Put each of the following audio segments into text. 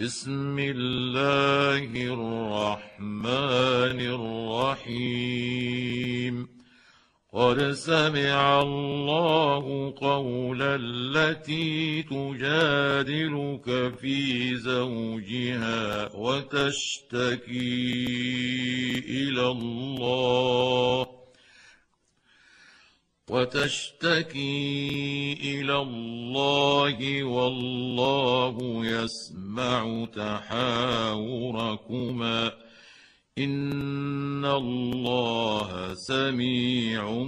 بسم الله الرحمن الرحيم. قد سمع الله قول التي تجادلك في زوجها وتشتكي إلى الله. وتشتكي إلى الله والله يسمع تحاوركما. إن الله سميع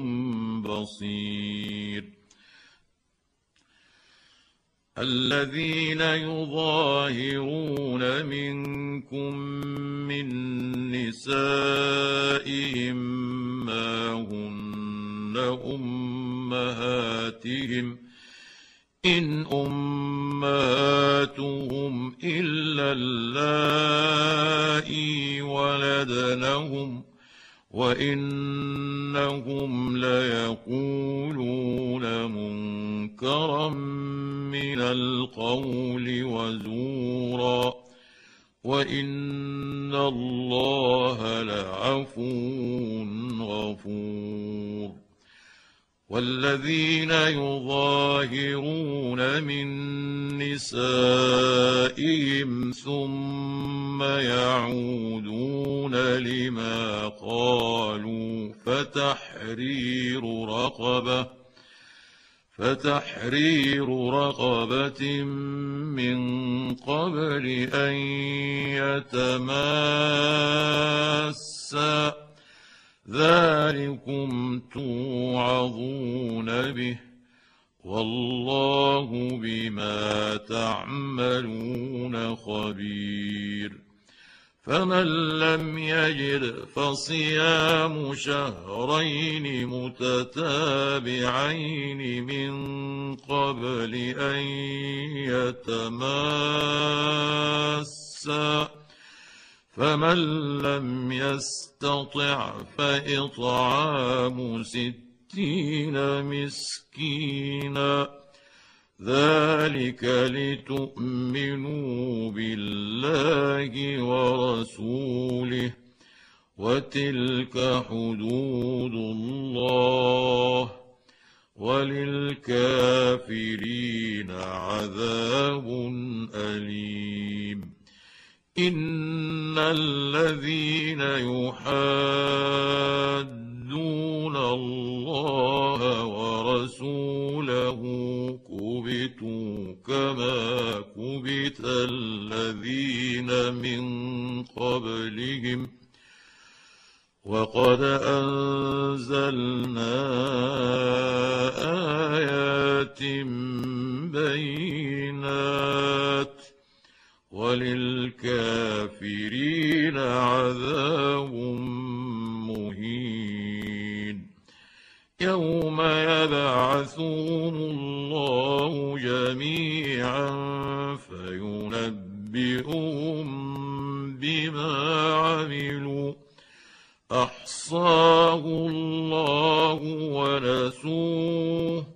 بصير. الذين يظاهرون منكم من نسائهم ما هن أمهاتهم إن أمهاتهم إلا اللائي ولدنهم وإنهم ليقولون منكرا من القول وزورا وإن الله لعفو غفور. والذين يظاهرون من نسائهم ثم يعودون لما قالوا فتحرير رقبة فتحرير رقبة من قبل أن يتماسا ذلكم توعظون به والله بما تعملون خبير فمن لم يجد فصيام شهرين متتابعين من قبل أن يتماسا فمن لم يستطع فإطعام ستين مسكينا. ذلك لتؤمنوا بالله ورسوله وتلك حدود الله وللكافرين عذاب أليم. ان الذين يحادون الله ورسوله كبتوا كما كبت الذين من قبلهم وقد انزلنا ايات بينات وللكافرين عذاب مهين. يوم يبعثهم الله جميعا فينبئهم بما عملوا. أحصاه الله ونسوه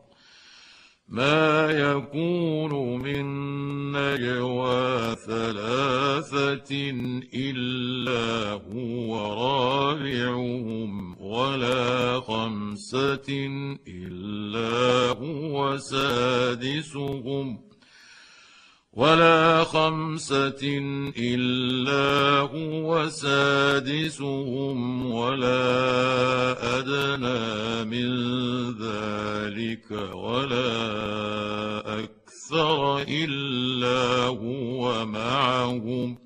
ما يكون من نجوى ثلاثة إلا هو رابعهم ولا خمسة إلا هو سادسهم. ولا خمسة إلا هو سادسهم ولا أدنى من ذلك ولا أكثر إلا هو معهم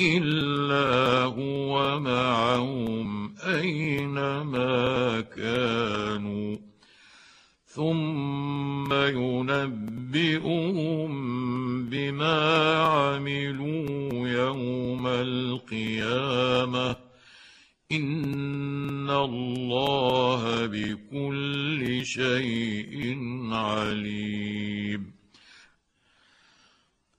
إلا هو معهم أينما كانوا ثم ينبئهم عملوا يوم القيامة. إن الله بكل شيء عليم.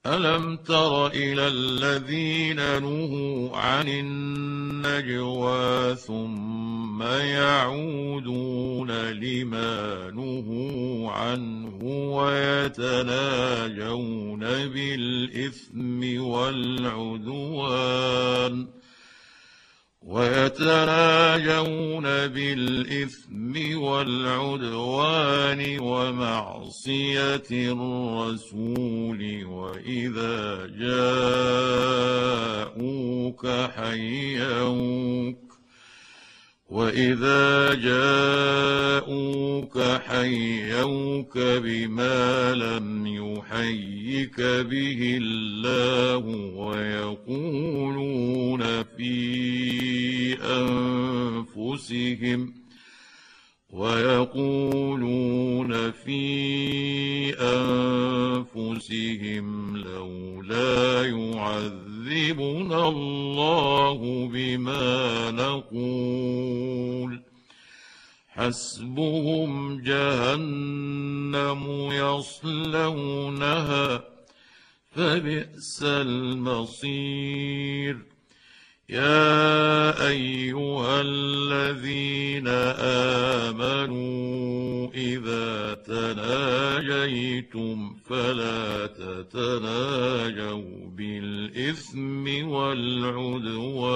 ألم تر إلى الذين نهوا عن النجوى ثم يعودون لما نهوا عنه ويتناجون بالإثم والعدوان ويتناجون بالإثم والعدوان ومعصية الرسول وإذا جاءوك حيوك واذا جاءوك حيوك بما لم يحيك به الله ويقولون في انفسهم ويقولون في انفسهم لولا يعذبنا الله بما نقول حسبهم جهنم يصلونها فبئس المصير يا أيها الذين آمنوا إذا تناجيتم فلا تتناجوا بالإثم والعدوان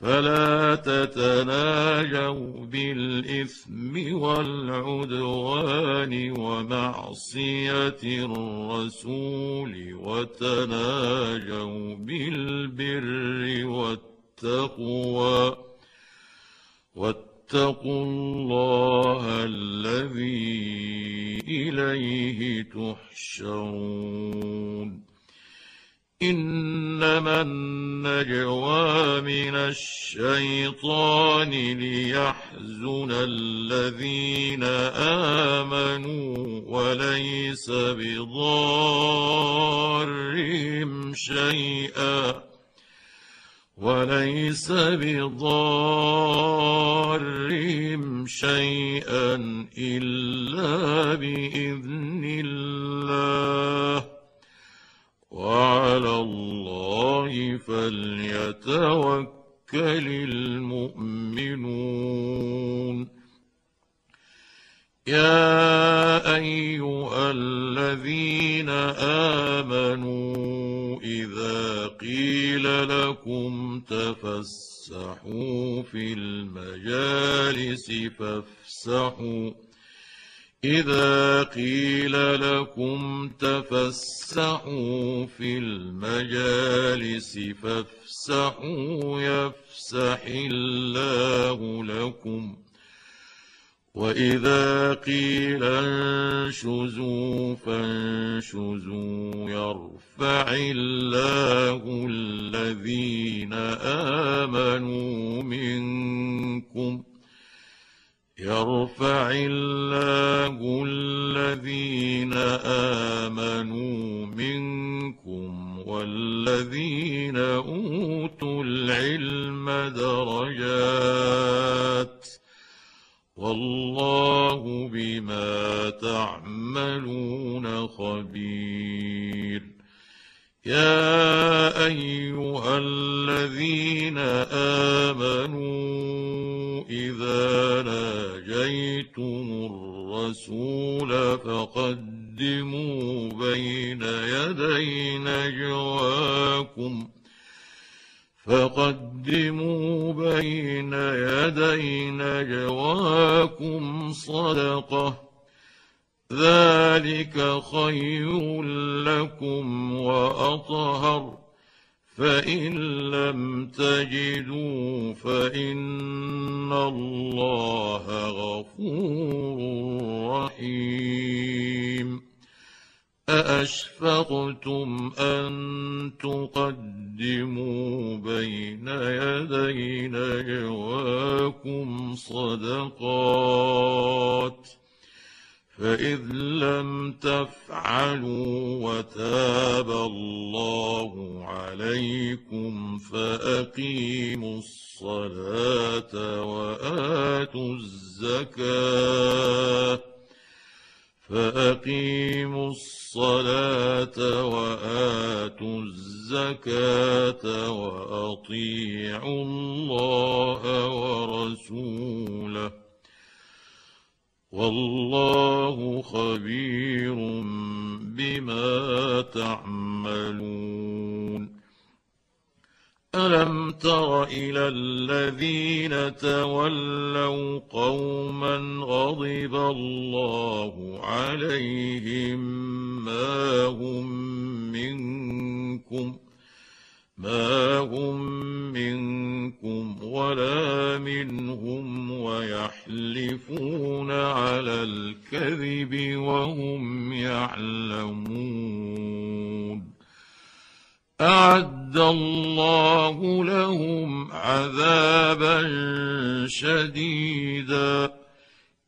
فلا تتناجوا بالإثم والعدوان ومعصية الرسول وتناجوا بالبر والتقوى. واتقوا الله الذي إليه تحشرون. إنما النجوى من الشيطان ليحزن الذين آمنوا وليس بضارهم شيئا وليس بضارهم شيئا إلا بإذن الله وعلى الله فليتوكل المؤمنون. يا أيها الذين آمنوا إذا قيل لكم تفسحوا في المجالس فافسحوا إذا قيل لكم تفسحوا في المجالس فافسحوا يفسح الله لكم. وإذا قيل انشزوا فانشزوا يرفع الله الذين آمنوا منكم. يرفع الله الذين ناجيتم الرسول فقدموا بين يدي نجواكم. فقدموا بين يدي نجواكم صدقة. ذلك خير لكم وأطهر. فإن لم تجدوا فإن الله غفور رحيم أأشفقتم أن تقدموا بين يدي نجواكم صدقات. فإذ لم تفعلوا وتاب الله عليكم فأقيموا الصلاة وآتوا الزكاة فأقيموا الصلاة وآتوا الزكاة وأطيعوا الله ورسوله والله خبير بما تعملون. ألم تر إلى الذين تولوا قوما غضب الله عليهم ما هم منكم؟ ما هم منكم ولا منهم ويحلفون على الكذب وهم يعلمون اعد الله لهم عذابا شديدا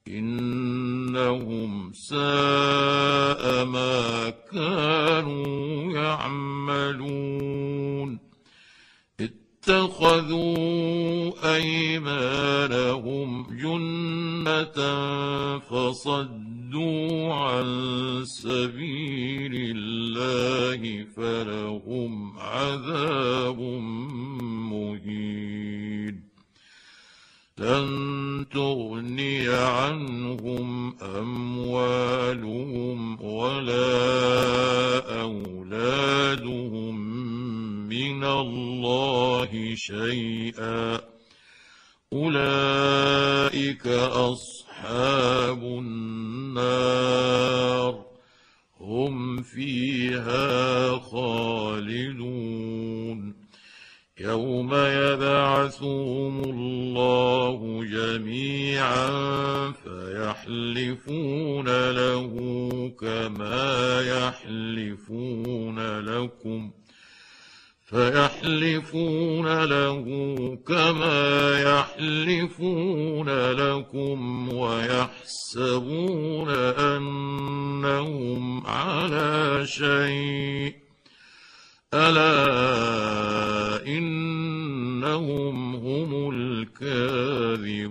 انهم ساء ما كانوا يعملون اتخذوا أيمانهم جنة فصدوا عن سبيل الله فلهم عذاب مهين. لن تغني عنهم أموالهم ولا أولادهم من الله شيئا. أولئك أصحاب النار. هم فيها خالدون. يوم يبعثهم الله جميعا فيحلفون له كما يحلفون لكم. فيحلفون له كما يحلفون لكم ويحسبون أنهم على شيء ألا إنهم هم الكاذبون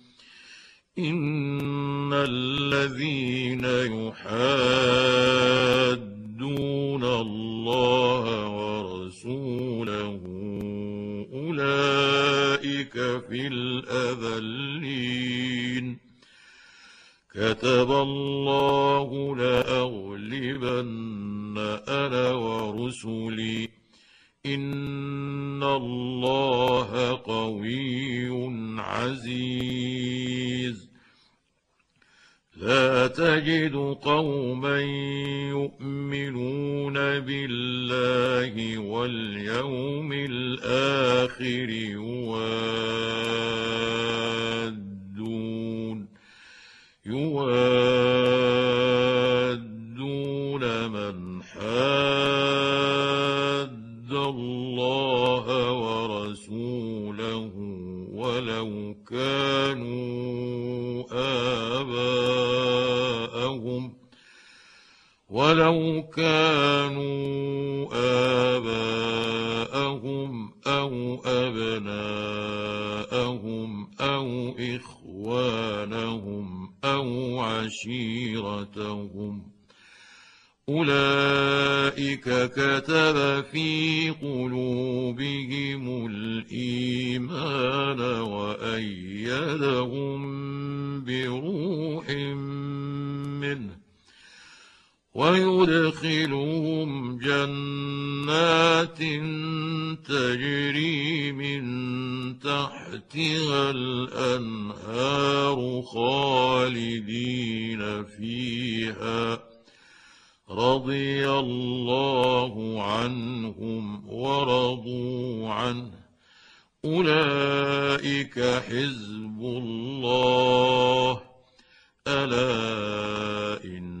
ان الذين يحادون الله ورسوله اولئك في الاذلين كتب الله لاغلبن أنا ورسلي ان الله قوي عزيز لا تجد قوما يؤمنون بالله واليوم الآخر يوادون يوادون إخوانهم أو عشيرتهم أولئك كتب في قلوبهم الإيمان وأيدهم بروح منه ويدخلهم جنات تجري من تحتها الأنهار خالدين فيها. رضي الله عنهم ورضوا عنه. أولئك حزب الله. ألا إن